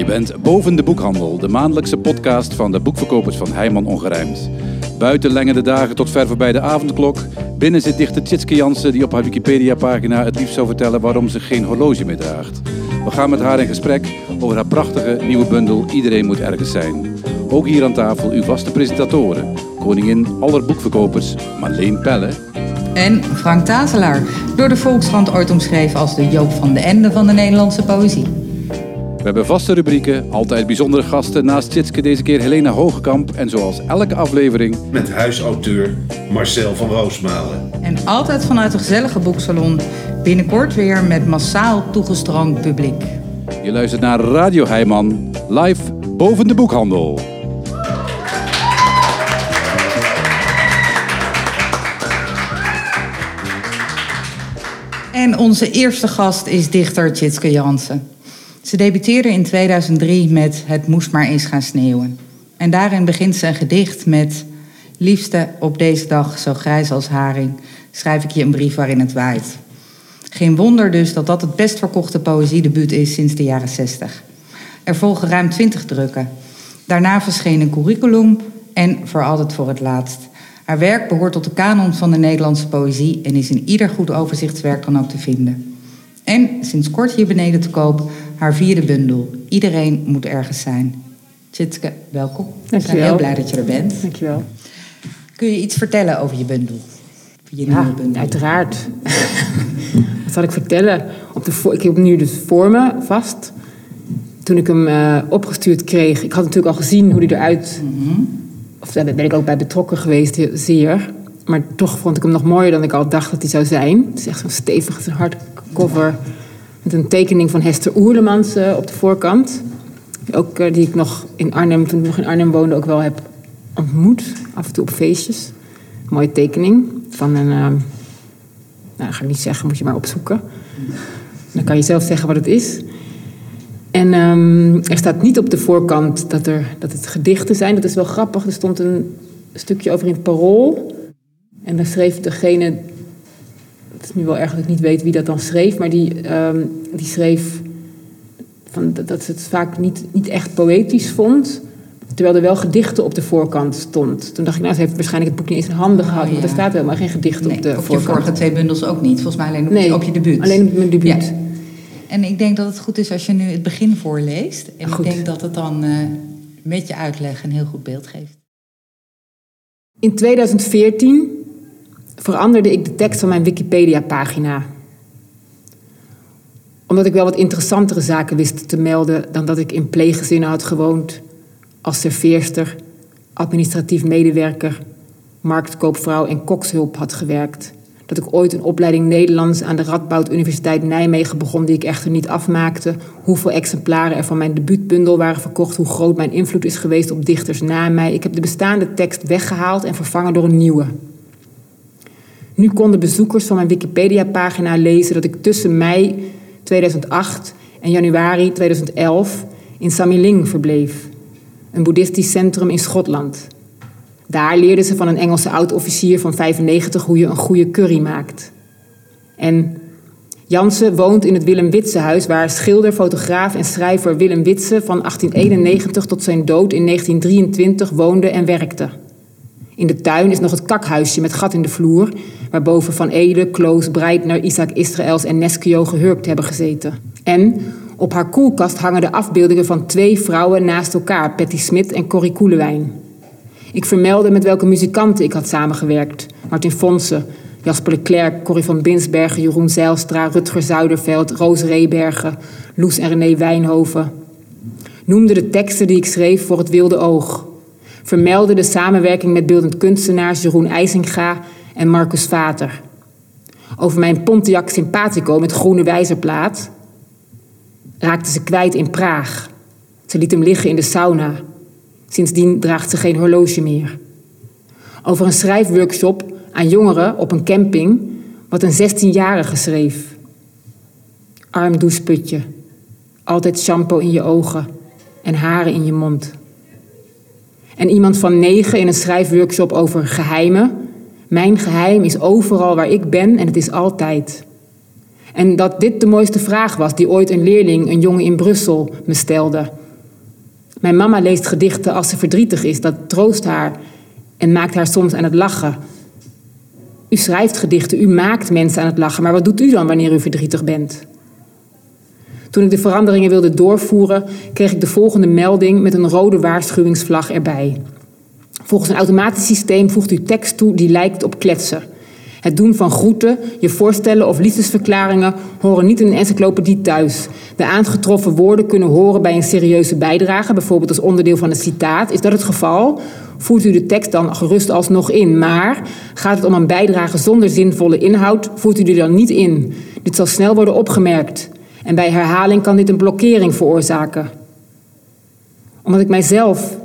Je bent boven de boekhandel, de maandelijkse podcast van de boekverkopers van Heijman Ongerijmd. Buiten lengen de dagen tot ver voorbij de avondklok. Binnen zit dichter Tjitske Jansen die op haar Wikipedia-pagina het liefst zou vertellen waarom ze geen horloge meer draagt. We gaan met haar in gesprek over haar prachtige nieuwe bundel Iedereen moet ergens zijn. Ook hier aan tafel uw vaste presentatoren. Koningin aller boekverkopers, Marleen Pelle. En Frank Tazelaar, door de Volkskrant ooit omschreven als de Joop van de Ende van de Nederlandse poëzie. We hebben vaste rubrieken, altijd bijzondere gasten. Naast Tjitske deze keer Helena Hogekamp. En zoals elke aflevering... Met huisauteur Marcel van Roosmalen. En altijd vanuit een gezellige boeksalon. Binnenkort weer met massaal toegestroomd publiek. Je luistert naar Radio Heijman, live boven de boekhandel. En onze eerste gast is dichter Tjitske Jansen. Ze debuteerde in 2003 met Het moest maar eens gaan sneeuwen. En daarin begint ze een gedicht met... Liefste, op deze dag, zo grijs als haring, schrijf ik je een brief waarin het waait. Geen wonder dus dat dat het best verkochte poëziedebuut is sinds de jaren 60. Er volgen ruim 20 drukken. Daarna verscheen een curriculum en voor altijd voor het laatst. Haar werk behoort tot de kanon van de Nederlandse poëzie en is in ieder goed overzichtswerk dan ook te vinden. En sinds kort hier beneden te koop haar vierde bundel. Iedereen moet ergens zijn. Tjitske, welkom. We zijn heel blij dat je er bent. Dankjewel. Kun je iets vertellen over je bundel? Je ja, nieuwe bundel? uiteraard. Wat zal ik vertellen? Op de, ik heb nu dus voor me vast. Toen ik hem uh, opgestuurd kreeg, ik had natuurlijk al gezien hoe hij eruit... Mm -hmm. Of daar ben ik ook bij betrokken geweest, zeer. Maar toch vond ik hem nog mooier dan ik al dacht dat hij zou zijn. Het is echt zo'n stevig, hardcover met een tekening van Hester Oerlemans uh, op de voorkant. Ook uh, die ik nog in Arnhem, toen ik nog in Arnhem woonde, ook wel heb ontmoet. Af en toe op feestjes. Mooie tekening van een. Uh, nou, ga ik niet zeggen, moet je maar opzoeken. Dan kan je zelf zeggen wat het is. En um, er staat niet op de voorkant dat, er, dat het gedichten zijn. Dat is wel grappig. Er stond een stukje over in het parool. En daar schreef degene het is nu wel erg dat ik niet weet wie dat dan schreef, maar die, um, die schreef van, dat, ze het vaak niet, niet echt poëtisch vond. Terwijl er wel gedichten op de voorkant stond. Toen dacht ik, nou, ze heeft waarschijnlijk het boek niet eens in handen gehad. Oh, ja. Want er staat helemaal geen gedicht nee, op de op voorkant. Op je vorige twee bundels ook niet. Volgens mij alleen op, nee, op je debuut. alleen op mijn debuut. Ja. En ik denk dat het goed is als je nu het begin voorleest. En goed. ik denk dat het dan uh, met je uitleg een heel goed beeld geeft. In 2014 veranderde ik de tekst van mijn Wikipedia-pagina. Omdat ik wel wat interessantere zaken wist te melden dan dat ik in pleeggezinnen had gewoond, als serveerster, administratief medewerker, marktkoopvrouw en kokshulp had gewerkt. Dat ik ooit een opleiding Nederlands aan de Radboud Universiteit Nijmegen begon, die ik echter niet afmaakte. Hoeveel exemplaren er van mijn debuutbundel waren verkocht, hoe groot mijn invloed is geweest op dichters na mij. Ik heb de bestaande tekst weggehaald en vervangen door een nieuwe. Nu konden bezoekers van mijn Wikipedia-pagina lezen dat ik tussen mei 2008 en januari 2011 in Samiling verbleef, een boeddhistisch centrum in Schotland. Daar leerden ze van een Engelse oud-officier van 95 hoe je een goede curry maakt. En Jansen woont in het Willem Witsenhuis, waar schilder, fotograaf en schrijver Willem Witsen van 1891 tot zijn dood in 1923 woonde en werkte. In de tuin is nog het kakhuisje met gat in de vloer, waarboven Van Ede, Kloos, Breitner, Isaac Israëls en Neskio gehurkt hebben gezeten. En op haar koelkast hangen de afbeeldingen van twee vrouwen naast elkaar, Patty Smit en Corrie Koelewijn. Ik vermeldde met welke muzikanten ik had samengewerkt. Martin Fonse, Jasper Leclerc, Corrie van Binsbergen, Jeroen Zeilstra, Rutger Zuiderveld, Roos Rebergen, Loes en René Wijnhoven. Noemde de teksten die ik schreef voor het wilde oog vermeldde de samenwerking met beeldend kunstenaars Jeroen IJsinga en Marcus Vater. Over mijn Pontiac Simpatico met groene wijzerplaat raakte ze kwijt in Praag. Ze liet hem liggen in de sauna. Sindsdien draagt ze geen horloge meer. Over een schrijfworkshop aan jongeren op een camping, wat een 16-jarige schreef. Arm doucheputje, altijd shampoo in je ogen en haren in je mond. En iemand van negen in een schrijfworkshop over geheimen. Mijn geheim is overal waar ik ben en het is altijd. En dat dit de mooiste vraag was die ooit een leerling, een jongen in Brussel, me stelde. Mijn mama leest gedichten als ze verdrietig is. Dat troost haar en maakt haar soms aan het lachen. U schrijft gedichten, u maakt mensen aan het lachen. Maar wat doet u dan wanneer u verdrietig bent? Toen ik de veranderingen wilde doorvoeren, kreeg ik de volgende melding met een rode waarschuwingsvlag erbij. Volgens een automatisch systeem voegt u tekst toe die lijkt op kletsen. Het doen van groeten, je voorstellen of liefdesverklaringen horen niet in een encyclopedie thuis. De aangetroffen woorden kunnen horen bij een serieuze bijdrage, bijvoorbeeld als onderdeel van een citaat. Is dat het geval? Voert u de tekst dan gerust alsnog in. Maar gaat het om een bijdrage zonder zinvolle inhoud, voert u die dan niet in. Dit zal snel worden opgemerkt. En bij herhaling kan dit een blokkering veroorzaken. Omdat ik mijzelf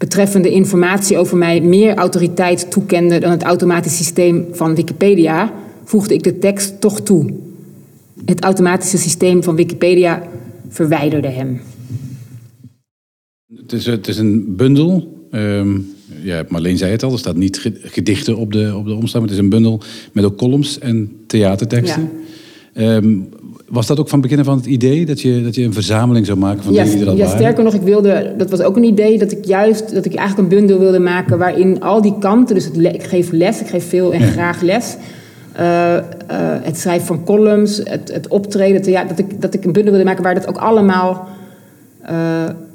betreffende informatie over mij meer autoriteit toekende dan het automatisch systeem van Wikipedia, voegde ik de tekst toch toe. Het automatische systeem van Wikipedia verwijderde hem. Het is, het is een bundel. Um, ja, Marleen zei het al, er staat niet gedichten op de, op de omslag. Het is een bundel met ook columns en theaterteksten. Ja. Um, was dat ook van begin af aan het idee dat je, dat je een verzameling zou maken van ja, dingen die er al ja, waren? sterker nog, ik wilde, dat was ook een idee dat ik juist dat ik eigenlijk een bundel wilde maken waarin al die kanten, dus het, ik geef les, ik geef veel en graag les. Uh, uh, het schrijven van columns, het, het optreden, ja, dat, ik, dat ik een bundel wilde maken waar dat ook allemaal, uh,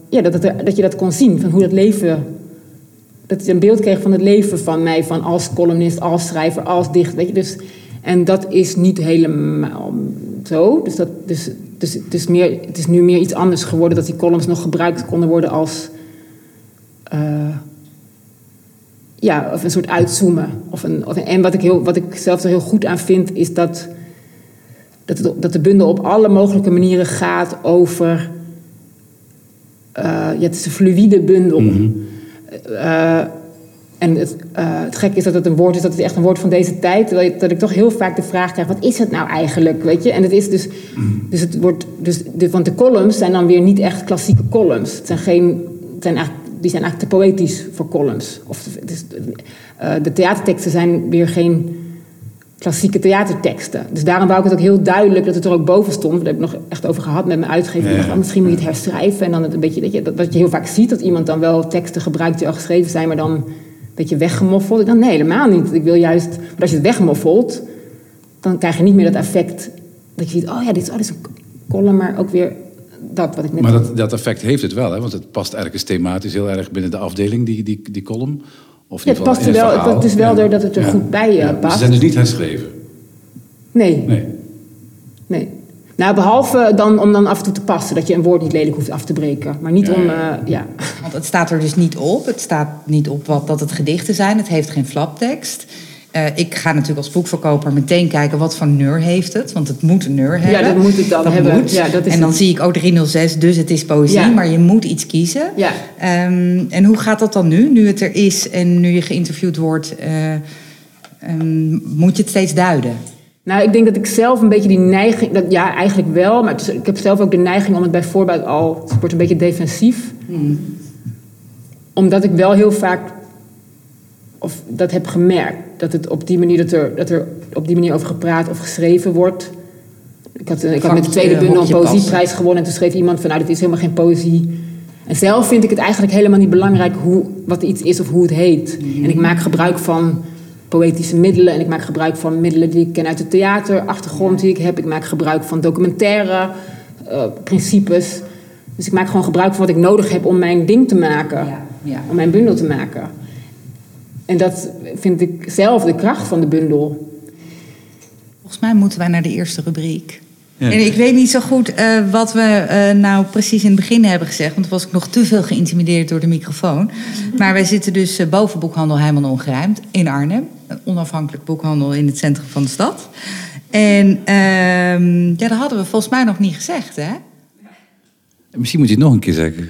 ja, dat, dat je dat kon zien, van hoe dat leven, dat je een beeld kreeg van het leven van mij, van als columnist, als schrijver, als dichter, weet je, dus, en dat is niet helemaal zo. Dus, dat, dus, dus het, is meer, het is nu meer iets anders geworden dat die columns nog gebruikt konden worden als. Uh, ja, of een soort uitzoomen. Of een, of een, en wat ik, heel, wat ik zelf er heel goed aan vind, is dat, dat, het, dat de bundel op alle mogelijke manieren gaat over. Uh, ja, het is een fluïde bundel. Mm -hmm. uh, en het, uh, het gekke is dat het een woord is, dat het echt een woord van deze tijd. Dat ik toch heel vaak de vraag krijg, wat is het nou eigenlijk? Weet je? En het is dus, dus het wordt, dus de, want de columns zijn dan weer niet echt klassieke columns. Het zijn geen, het zijn eigenlijk, die zijn eigenlijk te poëtisch voor columns. Of, is, uh, de theaterteksten zijn weer geen klassieke theaterteksten. Dus daarom wou ik het ook heel duidelijk dat het er ook boven stond. Daar heb ik nog echt over gehad met mijn uitgever. Ja. Dacht, misschien moet je het herschrijven. En dan het een beetje, dat je, dat, dat je heel vaak ziet dat iemand dan wel teksten gebruikt die al geschreven zijn, maar dan beetje weggemoffeld. Ik dacht, nee, helemaal niet. Ik wil juist, maar als je het wegmoffelt, dan krijg je niet meer dat effect dat je ziet, oh ja, dit is, oh, dit is een column, maar ook weer dat wat ik net Maar dat, dat effect heeft het wel, hè? want het past eigenlijk thematisch heel erg binnen de afdeling, die, die, die column. Of ja, het past er wel, het is wel ja. dat het er ja. goed bij ja. past. Ze zijn dus niet herschreven? Nee. Nee. Nou, behalve dan om dan af en toe te passen, dat je een woord niet lelijk hoeft af te breken. Maar niet Ja, om, ja. eh, ja. Want het staat er dus niet op. Het staat niet op wat dat het gedichten zijn. Het heeft geen flaptekst. Eh, ik ga natuurlijk als boekverkoper meteen kijken wat voor neur heeft het. Want het moet een neur hebben. Ja, dat moet het dan Dat hebben. moet. Ja, dat is en dan het. zie ik ook 306, dus het is poëzie. Ja. Maar je moet iets kiezen. Ja. Ehm, en hoe gaat dat dan nu? Nu het er is en nu je geïnterviewd wordt, eh, ehm, moet je het steeds duiden? Nou, ik denk dat ik zelf een beetje die neiging... Dat, ja, eigenlijk wel. Maar is- ik heb zelf ook de neiging om het bij voorbaat al... Het wordt een beetje defensief. Omdat ik wel heel vaak... Of dat heb gemerkt. Dat het op die manier, dat er, dat er op die manier over gepraat of geschreven wordt. Ik had, ik had met de tweede eh, bundel een poëzieprijs gewonnen. En toen schreef iemand van... Nou, dit is helemaal geen poëzie. En zelf vind ik het eigenlijk helemaal niet belangrijk... Hoe, wat iets is of hoe het heet. En ik maak gebruik van poëtische middelen. En ik maak gebruik van middelen die ik ken uit de theaterachtergrond die ik heb. Ik maak gebruik van documentaire eh, principes. Dus ik maak gewoon gebruik van wat ik nodig heb om mijn ding te maken. Ja, ja. Om mijn bundel te maken. En dat vind ik zelf de kracht van de bundel. Volgens mij moeten wij naar de eerste rubriek. Ja. En ik weet niet zo goed eh, wat we eh, nou precies in het begin hebben gezegd. Want toen was ik nog te veel geïntimideerd door de microfoon. Maar wij zitten dus eh, boven boekhandel Heijman Ongerijmd in Arnhem. Een onafhankelijk boekhandel in het centrum van de stad. En ehm, ja, dat hadden we volgens mij nog niet gezegd, hè? Misschien moet je het nog een keer zeggen.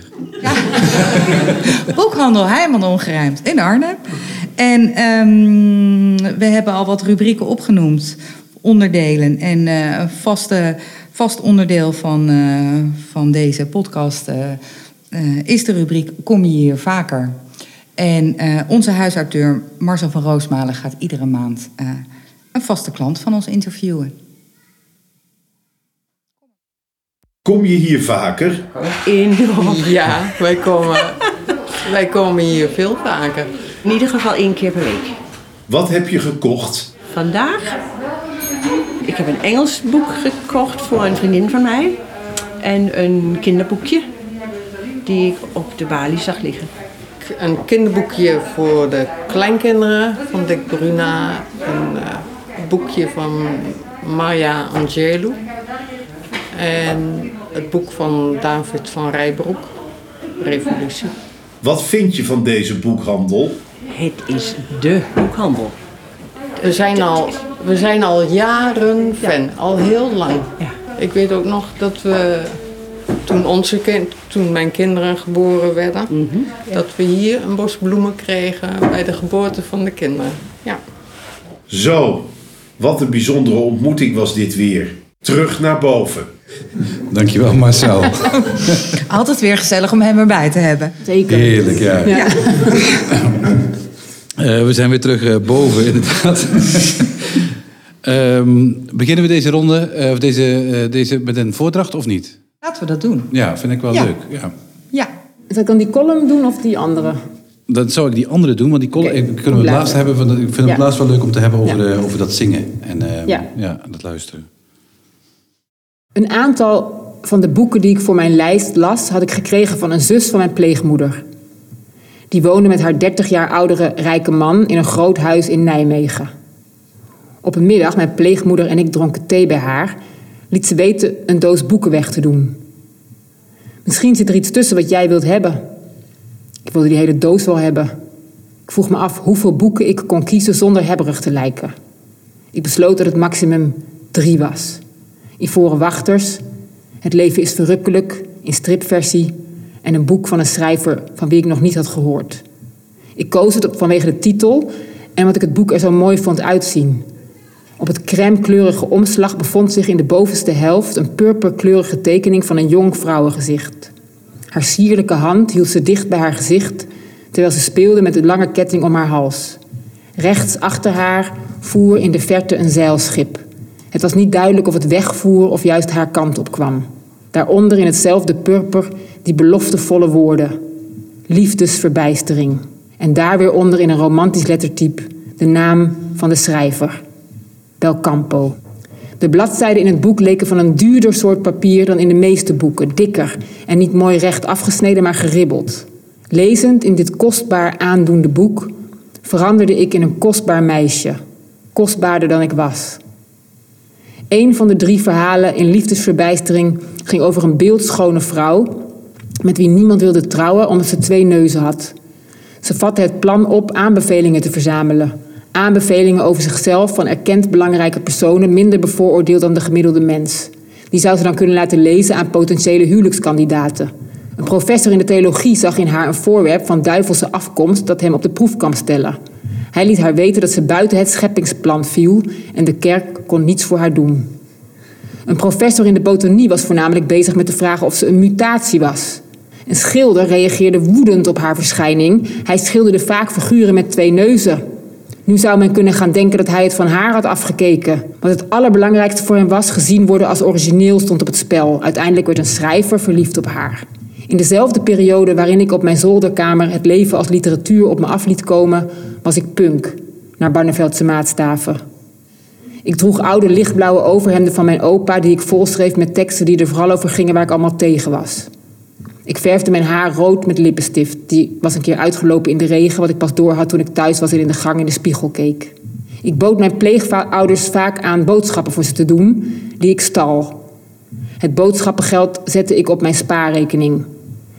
Boekhandel Heijman Ongerijmd in Arnhem. En ehm, we hebben al wat rubrieken opgenoemd, onderdelen. En eh, een vaste, vast onderdeel van, eh, van deze podcast eh, eh, is de rubriek Kom je hier vaker? En eh, onze huisauteur Marcel van Roosmalen gaat iedere maand eh, een vaste klant van ons interviewen. Kom je hier vaker? Enorm. Ja, wij komen, wij komen hier veel vaker. In ieder geval één keer per week. Wat heb je gekocht? Vandaag, ik heb een Engels boek gekocht voor een vriendin van mij. En een kinderboekje die ik op de balie zag liggen. Een kinderboekje voor de kleinkinderen van Dick Bruna. Een eh, boekje van Maya Angelou. En het boek van David van Rijbroek, Revolutie. Wat vind je van deze boekhandel? Het is de boekhandel. We zijn al, we zijn al jaren fan, al heel lang. Ja. Ik weet ook nog dat we toen, onze kind, toen mijn kinderen geboren werden, dat we hier een bos bloemen kregen bij de geboorte van de kinderen. Ja. Zo, wat een bijzondere ontmoeting was dit weer. Terug naar boven. Dankjewel Marcel. Altijd weer gezellig om hem erbij te hebben. Zeker. Heerlijk, ja. Eh, we zijn weer terug eh, boven, inderdaad. Ehm, beginnen we deze ronde eh, of deze, eh, deze met een voordracht of niet? Laten we dat doen. Ja, vind ik wel Ja. leuk. Ja. Ja. Zal ik dan die column doen of die andere? Dan zou ik die andere doen, want die column, kunnen we het laatst hebben. Van, ik vind het Ja. laatst wel leuk om te hebben over, Ja. eh, over dat zingen en eh, Ja. ja, dat luisteren. Een aantal van de boeken die ik voor mijn lijst las, had ik gekregen van een zus van mijn pleegmoeder. Die woonde met haar 30 jaar oudere rijke man in een groot huis in Nijmegen. Op een middag, mijn pleegmoeder en ik dronken thee bij haar, liet ze weten een doos boeken weg te doen. Misschien zit er iets tussen wat jij wilt hebben. Ik wilde die hele doos wel hebben. Ik vroeg me af hoeveel boeken ik kon kiezen zonder hebberig te lijken. Ik besloot dat het maximum drie was. Ivoren Wachters, Het leven is verrukkelijk, in stripversie en een boek van een schrijver van wie ik nog niet had gehoord. Ik koos het vanwege de titel en omdat ik het boek er zo mooi vond uitzien. Op het crème-kleurige omslag bevond zich in de bovenste helft een purperkleurige tekening van een jong vrouwengezicht. Haar sierlijke hand hield ze dicht bij haar gezicht terwijl ze speelde met een lange ketting om haar hals. Rechts achter haar voer in de verte een zeilschip. Het was niet duidelijk of het wegvoer of juist haar kant op kwam. Daaronder in hetzelfde purper die beloftevolle woorden. Liefdesverbijstering. En daar weer onder in een romantisch lettertype de naam van de schrijver. Belcampo. De bladzijden in het boek leken van een duurder soort papier dan in de meeste boeken, dikker en niet mooi recht afgesneden, maar geribbeld. Lezend in dit kostbaar aandoende boek veranderde ik in een kostbaar meisje, kostbaarder dan ik was. Een van de drie verhalen in liefdesverbijstering ging over een beeldschone vrouw met wie niemand wilde trouwen omdat ze twee neuzen had. Ze vatte het plan op aanbevelingen te verzamelen. Aanbevelingen over zichzelf van erkend belangrijke personen, minder bevooroordeeld dan de gemiddelde mens. Die zou ze dan kunnen laten lezen aan potentiële huwelijkskandidaten. Een professor in de theologie zag in haar een voorwerp van duivelse afkomst dat hem op de proef kan stellen. Hij liet haar weten dat ze buiten het scheppingsplan viel en de kerk kon niets voor haar doen. Een professor in de botanie was voornamelijk bezig met de vraag of ze een mutatie was. Een schilder reageerde woedend op haar verschijning. Hij schilderde vaak figuren met twee neuzen. Nu zou men kunnen gaan denken dat hij het van haar had afgekeken. Wat het allerbelangrijkste voor hem was, gezien worden als origineel, stond op het spel. Uiteindelijk werd een schrijver verliefd op haar. In dezelfde periode waarin ik op mijn zolderkamer het leven als literatuur op me af liet komen, was ik punk, naar Barneveldse maatstaven. Ik droeg oude lichtblauwe overhemden van mijn opa, die ik volschreef met teksten die er vooral over gingen waar ik allemaal tegen was. Ik verfde mijn haar rood met lippenstift. Die was een keer uitgelopen in de regen, wat ik pas door had toen ik thuis was en in de gang in de spiegel keek. Ik bood mijn pleegouders vaak aan boodschappen voor ze te doen, die ik stal. Het boodschappengeld zette ik op mijn spaarrekening.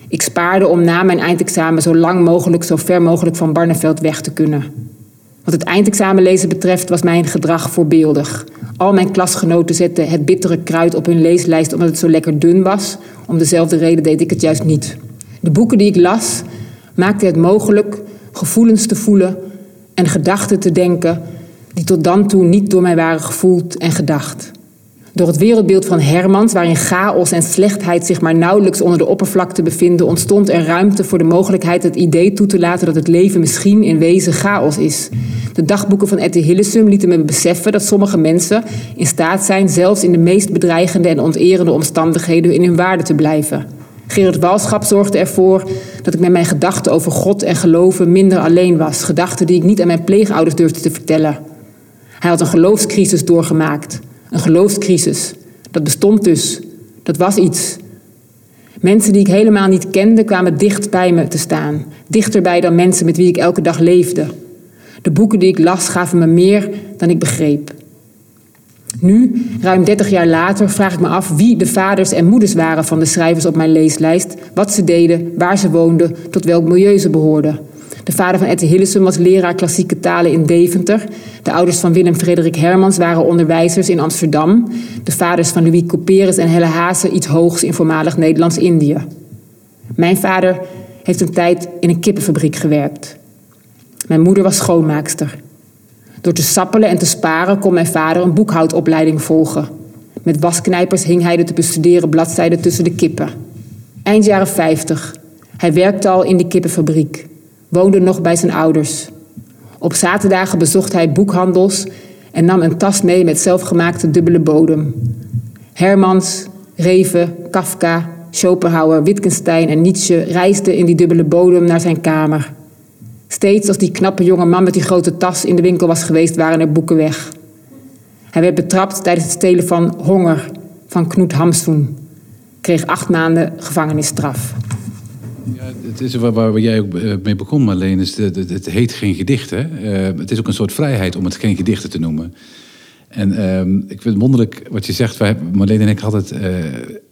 Ik spaarde om na mijn eindexamen zo lang mogelijk, zo ver mogelijk van Barneveld weg te kunnen. Wat het eindexamenlezen betreft was mijn gedrag voorbeeldig. Al mijn klasgenoten zetten het bittere kruid op hun leeslijst omdat het zo lekker dun was. Om dezelfde reden deed ik het juist niet. De boeken die ik las maakten het mogelijk gevoelens te voelen en gedachten te denken die tot dan toe niet door mij waren gevoeld en gedacht. Door het wereldbeeld van Hermans, waarin chaos en slechtheid zich maar nauwelijks onder de oppervlakte bevinden, ontstond er ruimte voor de mogelijkheid het idee toe te laten dat het leven misschien in wezen chaos is. De dagboeken van Etty Hillesum lieten me beseffen dat sommige mensen in staat zijn zelfs in de meest bedreigende en onterende omstandigheden in hun waarde te blijven. Gerard Walschap zorgde ervoor dat ik met mijn gedachten over God en geloven minder alleen was. Gedachten die ik niet aan mijn pleegouders durfde te vertellen. Hij had een geloofscrisis doorgemaakt. Een geloofscrisis. Dat bestond dus. Dat was iets. Mensen die ik helemaal niet kende kwamen dicht bij me te staan. Dichterbij dan mensen met wie ik elke dag leefde. De boeken die ik las gaven me meer dan ik begreep. Nu, ruim 30 jaar later, vraag ik me af wie de vaders en moeders waren van de schrijvers op mijn leeslijst, wat ze deden, waar ze woonden, tot welk milieu ze behoorden. De vader van Ette Hillesum was leraar klassieke talen in Deventer. De ouders van Willem Frederik Hermans waren onderwijzers in Amsterdam. De vaders van Louis Couperus en Helle Haase iets hoogs in voormalig Nederlands-Indië. Mijn vader heeft een tijd in een kippenfabriek gewerkt. Mijn moeder was schoonmaakster. Door te sappelen en te sparen kon mijn vader een boekhoudopleiding volgen. Met wasknijpers hing hij de te bestuderen bladzijden tussen de kippen. Eind jaren 50. Hij werkte al in de kippenfabriek. Woonde nog bij zijn ouders. Op zaterdagen bezocht hij boekhandels en nam een tas mee met zelfgemaakte dubbele bodem. Hermans, Reven, Kafka, Schopenhauer, Wittgenstein en Nietzsche reisden in die dubbele bodem naar zijn kamer. Steeds als die knappe jonge man met die grote tas in de winkel was geweest, waren er boeken weg. Hij werd betrapt tijdens het stelen van Honger van Knut Hamsun. Kreeg acht maanden gevangenisstraf. Ja, het is waar, waar jij ook eh, mee begon, Marleen, is het, heet geen gedichten. Uh, het is ook een soort vrijheid om het geen gedichten te noemen. En uh, ik vind het wonderlijk wat je zegt. Wij, Marleen en ik hadden het uh,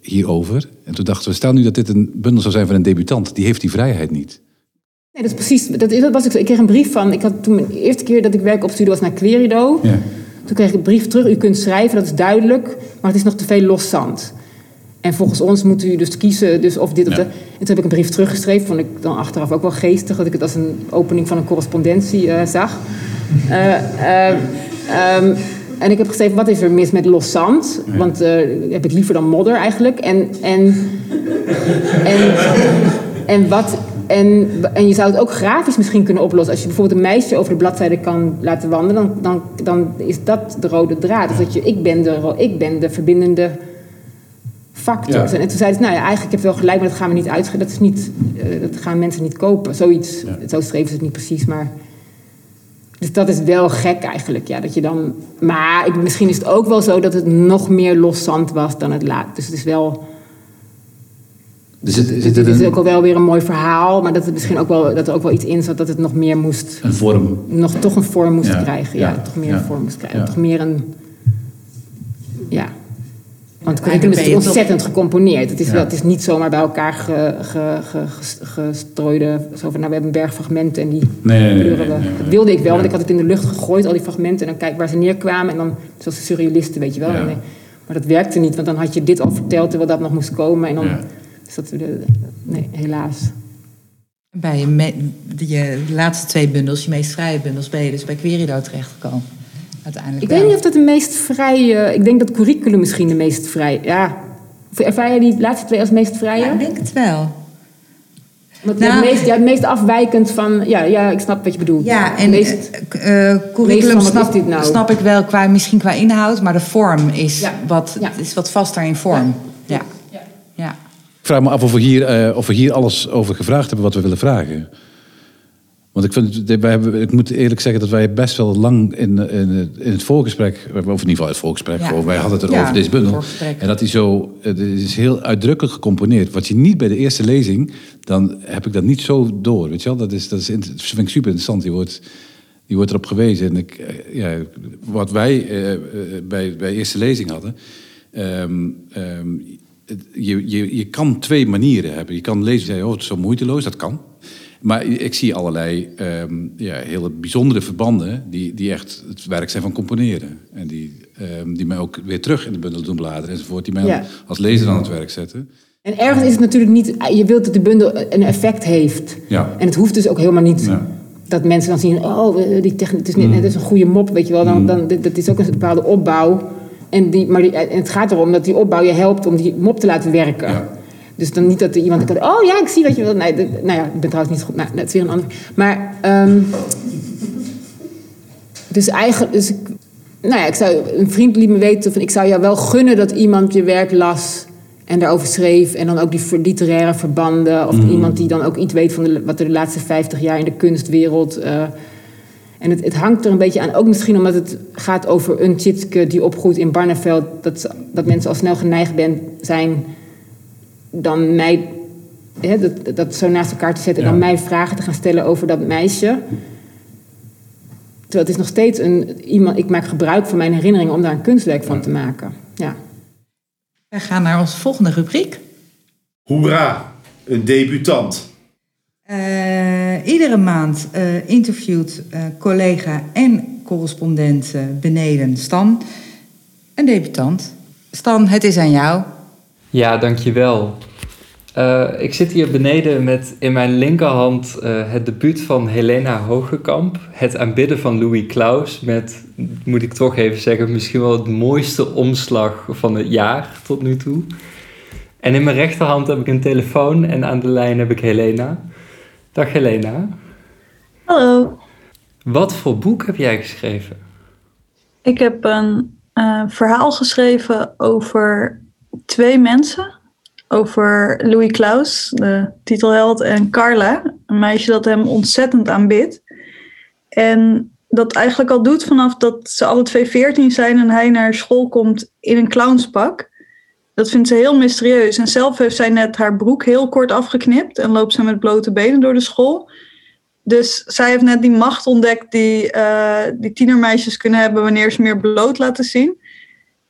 hierover. En toen dachten we, stel nu dat dit een bundel zou zijn van een debutant. Die heeft die vrijheid niet. Nee, dat is precies. Dat, is, dat was ik, ik kreeg een brief van. Ik had toen de eerste keer dat ik werk op studie was naar Querido. Ja. Toen kreeg ik een brief terug. U kunt schrijven, dat is duidelijk, maar het is nog te veel los zand. En volgens ons moet u dus kiezen dus of dit of dat. En toen heb ik een brief teruggeschreven. Vond ik dan achteraf ook wel geestig. Dat ik het als een opening van een correspondentie uh, zag. Uh, uh, um, en ik heb geschreven, wat is er mis met los zand? Want heb ik liever dan modder eigenlijk. En, en, en, en wat en, en je zou het ook grafisch misschien kunnen oplossen. Als je bijvoorbeeld een meisje over de bladzijde kan laten wandelen, dan, dan, dan is dat de rode draad. Dus dat je, ik ben de, ik ben de verbindende factor. Ja. En toen zei ze, nou ja, eigenlijk heb je wel gelijk, maar dat gaan we niet uitschrijven. Dat, is niet, uh, dat gaan mensen niet kopen. Zoiets, ja. zo schreven ze het niet precies, maar... Dus dat is wel gek eigenlijk, ja, dat je dan... Maar ik, misschien is het ook wel zo dat het nog meer loszand was dan het laat. Dus het is wel dus het, is ook wel weer een mooi verhaal, maar dat, het misschien ook wel, dat er ook wel iets in zat dat het nog meer moest. Een vorm. Nog toch een vorm moest ja, krijgen. Ja, ja, toch meer een vorm moest krijgen. Toch meer een. Ja. Want het curriculum is ontzettend gecomponeerd. Het is, wel, het is niet zomaar bij elkaar ge, ge, ge, gestrooide. Zo van, nou, we hebben een berg fragmenten en die nee, nee, nee, nee, Dat wilde ik wel, want ik had het in de lucht gegooid, al die fragmenten. En dan kijk waar ze neerkwamen. En dan, zoals de surrealisten, weet je wel. En, maar dat werkte niet, want dan had je dit al verteld terwijl dat nog moest komen. En dan. Dus dat, nee, helaas. Bij je, me, je laatste twee bundels, je meest vrije bundels, ben je dus bij Querido terechtgekomen. Uiteindelijk ik weet niet of dat de meest vrije... Ik denk dat curriculum misschien de meest vrije... Ja. Of ervaar je die laatste twee als meest vrije? Ja, ik denk het wel. Want nou, het, meest, ja, het meest afwijkend van... Ja, ja, ik snap wat je bedoelt. Ja, en meest, uh, curriculum snap, dit nou? snap ik wel, qua, misschien qua inhoud... maar de vorm is, ja. Wat, ja. is wat vaster in vorm. ja. ja. ja. Ik vraag me af of we, hier, uh, of we hier alles over gevraagd hebben wat we willen vragen. Want ik, vind, wij hebben, ik moet eerlijk zeggen dat wij best wel lang in, in, in het voorgesprek, of in ieder geval het voorgesprek, ja. wij hadden het er ja, over deze bundel. En dat hij zo, het is heel uitdrukkelijk gecomponeerd. Wat je niet bij de eerste lezing, dan heb ik dat niet zo door. Weet je wel? Dat, is, dat, is, dat vind ik super interessant. Die wordt, die wordt erop gewezen. En ik, ja, wat wij uh, bij, bij eerste lezing hadden. Um, um, je, je, je kan twee manieren hebben. Je kan lezen zeggen, oh, het is zo moeiteloos, dat kan. Maar ik zie allerlei um, ja, hele bijzondere verbanden die, die echt het werk zijn van componeren. En die, um, die mij ook weer terug in de bundel doen bladeren enzovoort. Die mij ja. als lezer aan het werk zetten. En ergens is het natuurlijk niet, je wilt dat de bundel een effect heeft. Ja. En het hoeft dus ook helemaal niet ja. dat mensen dan zien, oh, die techniek, het is, niet, mm. het is een goede mop, weet je wel. Dan, dan, dat is ook een bepaalde opbouw. En, die, maar die, en het gaat erom dat die opbouw je helpt om die mop te laten werken. Dus dan niet dat er iemand oh ja, ik zie wat je wilt. Nee, nou ja, ik ben trouwens niet goed. Nou, dat is weer een ander. Maar, ehm, dus eigenlijk, dus ik, nou ja, ik zou, een vriend liet me weten van, ik zou jou wel gunnen dat iemand je werk las en daarover schreef. En dan ook die literaire verbanden. Of iemand die dan ook iets weet van de, wat er de laatste 50 jaar in de kunstwereld. eh, en het, het hangt er een beetje aan, ook misschien omdat het gaat over een Tjitske die opgroeit in Barneveld. Dat, dat mensen al snel geneigd ben, zijn dan mij, hè, dat, dat zo naast elkaar te zetten en Ja. dan mij vragen te gaan stellen over dat meisje. Terwijl het is nog steeds een, iemand, ik maak gebruik van mijn herinneringen om daar een kunstwerk van te maken. Ja. We gaan naar onze volgende rubriek. Hoera, een debutant. Eh, iedere maand eh, interviewt eh, collega en correspondent beneden Stan een debutant. Stan, het is aan jou. Ja, dankjewel. Eh ik zit hier beneden met in mijn linkerhand eh, het debuut van Helena Hogekamp. Het aanbidden van Louis Klaus met, moet ik toch even zeggen, misschien wel het mooiste omslag van het jaar tot nu toe. En in mijn rechterhand heb ik een telefoon en aan de lijn heb ik Helena. Dag Helena. Hallo, Wat voor boek heb jij geschreven? ik heb een eh, verhaal geschreven over twee mensen. Over Louis Klaus, de titelheld, en Carla, een meisje dat hem ontzettend aanbidt. En dat eigenlijk al doet vanaf dat ze alle twee veertien zijn en hij naar school komt in een clownspak. Dat vindt ze heel mysterieus. En zelf heeft zij net haar broek heel kort afgeknipt en loopt ze met blote benen door de school. Dus zij heeft net die macht ontdekt die, eh, die tienermeisjes kunnen hebben wanneer ze meer bloot laten zien.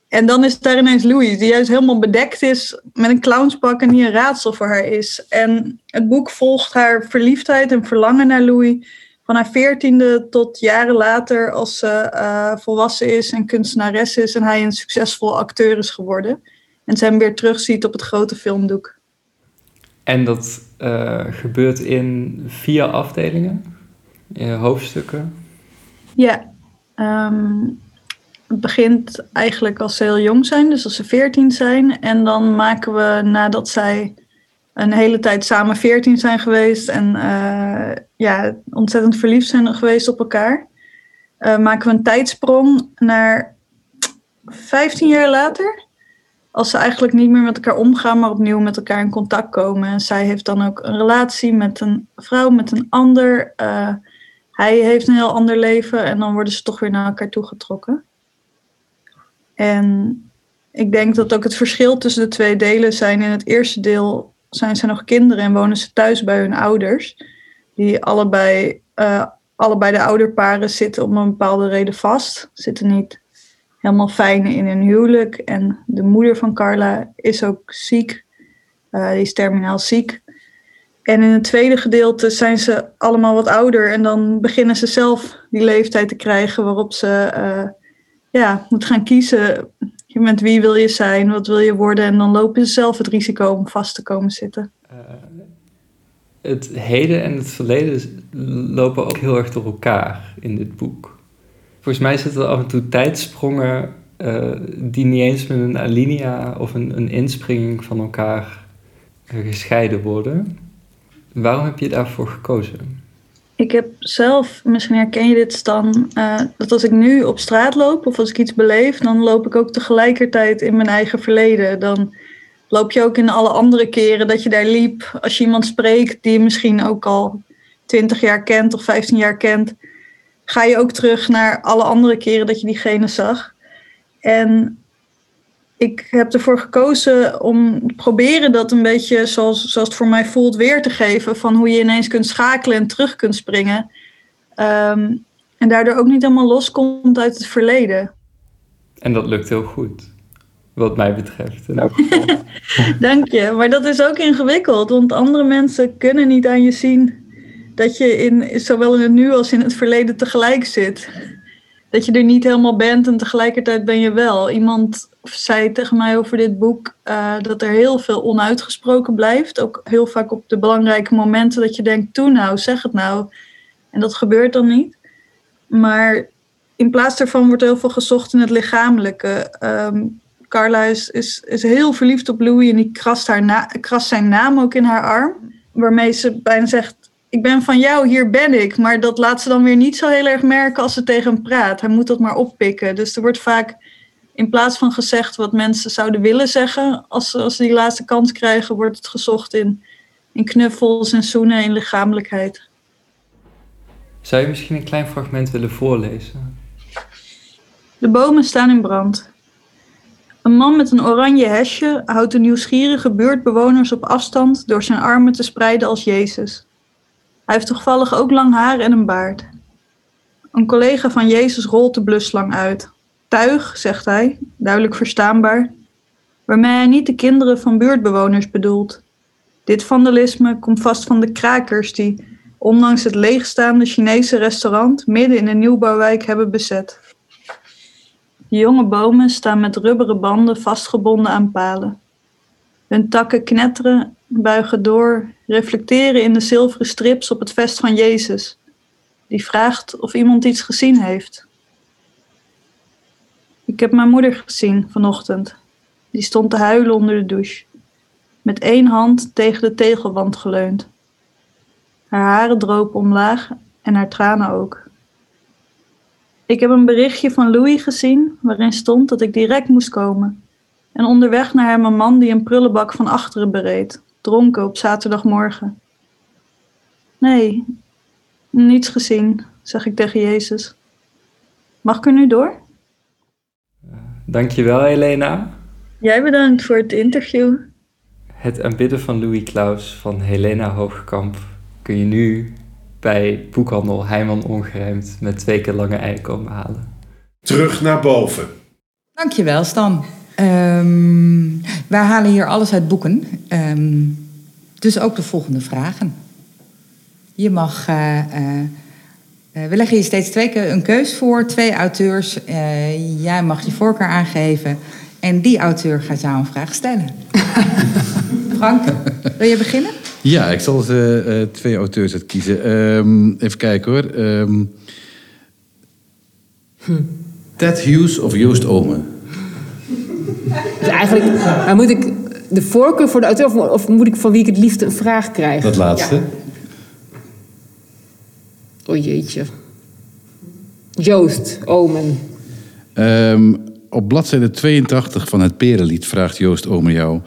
En dan is daar ineens Louis, die juist helemaal bedekt is met een clownspak en die een raadsel voor haar is. En het boek volgt haar verliefdheid en verlangen naar Louis van haar veertiende tot jaren later als ze eh, volwassen is en kunstenares is en hij een succesvol acteur is geworden. En ze hem weer terugziet op het grote filmdoek. En dat eh, gebeurt in vier afdelingen, eh, hoofdstukken. Ja, ehm, begint eigenlijk als ze heel jong zijn, dus als ze 14 zijn. En dan maken we nadat zij een hele tijd samen 14 zijn geweest en eh, ja, ontzettend verliefd zijn geweest op elkaar, eh, maken we een tijdsprong naar 15 jaar later. Als ze eigenlijk niet meer met elkaar omgaan, maar opnieuw met elkaar in contact komen. En zij heeft dan ook een relatie met een vrouw, met een ander. eh, hij heeft een heel ander leven en dan worden ze toch weer naar elkaar toegetrokken. En ik denk dat ook het verschil tussen de twee delen zijn. In het eerste deel zijn ze nog kinderen en wonen ze thuis bij hun ouders. Die allebei, eh, allebei de ouderparen zitten om een bepaalde reden vast. Zitten niet helemaal fijn in hun huwelijk. En de moeder van Carla is ook ziek. Eh, die is terminaal ziek. En in het tweede gedeelte zijn ze allemaal wat ouder en dan beginnen ze zelf die leeftijd te krijgen waarop ze eh, ja, moeten gaan kiezen met wie wil je zijn, wat wil je worden en dan lopen ze zelf het risico om vast te komen zitten. Eh, het heden en het verleden lopen ook heel erg door elkaar in dit boek. Volgens mij zitten er af en toe tijdsprongen eh, die niet eens met een alinea of een, een inspringing van elkaar gescheiden worden. Waarom heb je daarvoor gekozen? Ik heb zelf, misschien herken je dit Stan, eh, dat als ik nu op straat loop of als ik iets beleef, dan loop ik ook tegelijkertijd in mijn eigen verleden. Dan loop je ook in alle andere keren dat je daar liep. Als je iemand spreekt die je misschien ook al 20 jaar kent of 15 jaar kent, ga je ook terug naar alle andere keren dat je diegene zag. En ik heb ervoor gekozen om te proberen dat een beetje zoals, zoals het voor mij voelt weer te geven. Van hoe je ineens kunt schakelen en terug kunt springen. Ehm, en daardoor ook niet helemaal loskomt uit het verleden. En dat lukt heel goed, wat mij betreft. In elk geval. Dank je. Maar dat is ook ingewikkeld. Want andere mensen kunnen niet aan je zien dat je in, zowel in het nu als in het verleden tegelijk zit. Dat je er niet helemaal bent en tegelijkertijd ben je wel. Iemand zei tegen mij over dit boek eh, dat er heel veel onuitgesproken blijft. Ook heel vaak op de belangrijke momenten dat je denkt, toe nou, zeg het nou. En dat gebeurt dan niet. Maar in plaats daarvan wordt heel veel gezocht in het lichamelijke. Ehm, Carla is, is, is heel verliefd op Louis en die krast, haar na, krast zijn naam ook in haar arm. Waarmee ze bijna zegt, ik ben van jou, hier ben ik. Maar dat laat ze dan weer niet zo heel erg merken als ze tegen hem praat. Hij moet dat maar oppikken. Dus er wordt vaak in plaats van gezegd wat mensen zouden willen zeggen, als ze, als ze die laatste kans krijgen, wordt het gezocht in, in knuffels en zoenen en lichamelijkheid. Zou je misschien een klein fragment willen voorlezen? De bomen staan in brand. Een man met een oranje hesje houdt de nieuwsgierige buurtbewoners op afstand door zijn armen te spreiden als Jezus. Hij heeft toevallig ook lang haar en een baard. Een collega van Jezus rolt de bluslang uit. Tuig, zegt hij, duidelijk verstaanbaar, waarmee hij niet de kinderen van buurtbewoners bedoelt. Dit vandalisme komt vast van de krakers die, ondanks het leegstaande Chinese restaurant, midden in een nieuwbouwwijk hebben bezet. De jonge bomen staan met rubberen banden vastgebonden aan palen. Hun takken knetteren, buigen door, reflecteren in de zilveren strips op het vest van Jezus, die vraagt of iemand iets gezien heeft. Ik heb mijn moeder gezien vanochtend. Die stond te huilen onder de douche, met één hand tegen de tegelwand geleund. Haar haren dropen omlaag en haar tranen ook. Ik heb een berichtje van Louis gezien waarin stond dat ik direct moest komen. En onderweg naar hem een man die een prullenbak van achteren bereed, dronken op zaterdagmorgen. Nee, niets gezien, zeg ik tegen Jezus. Mag ik er nu door? Dankjewel, Helena. Jij bedankt voor het interview. Het aanbidden van Louis Klaus van Helena Hoogkamp kun je nu bij boekhandel Heijman Ongerijmd met twee keer lange ei komen halen. Terug naar boven. Dankjewel, Stan. Ehm, wij halen hier alles uit boeken. Ehm, dus ook de volgende vragen. Je mag... eh, eh, eh, we leggen je steeds twee keer een keus voor, twee auteurs. Eh, jij mag je voorkeur aangeven. En die auteur gaat jou een vraag stellen. Frank, wil je beginnen? Ja, ik zal ze eh, twee auteurs uitkiezen. Ehm, even kijken hoor. Ehm, Ted Hughes of Joost Omen? Dus eigenlijk, maar moet ik de voorkeur voor de auteur of, of moet ik van wie ik het liefst een vraag krijg? Dat laatste. Oh jeetje. Joost, Omen. Ehm, op bladzijde 82 van het Perenlied vraagt Joost Omen jou...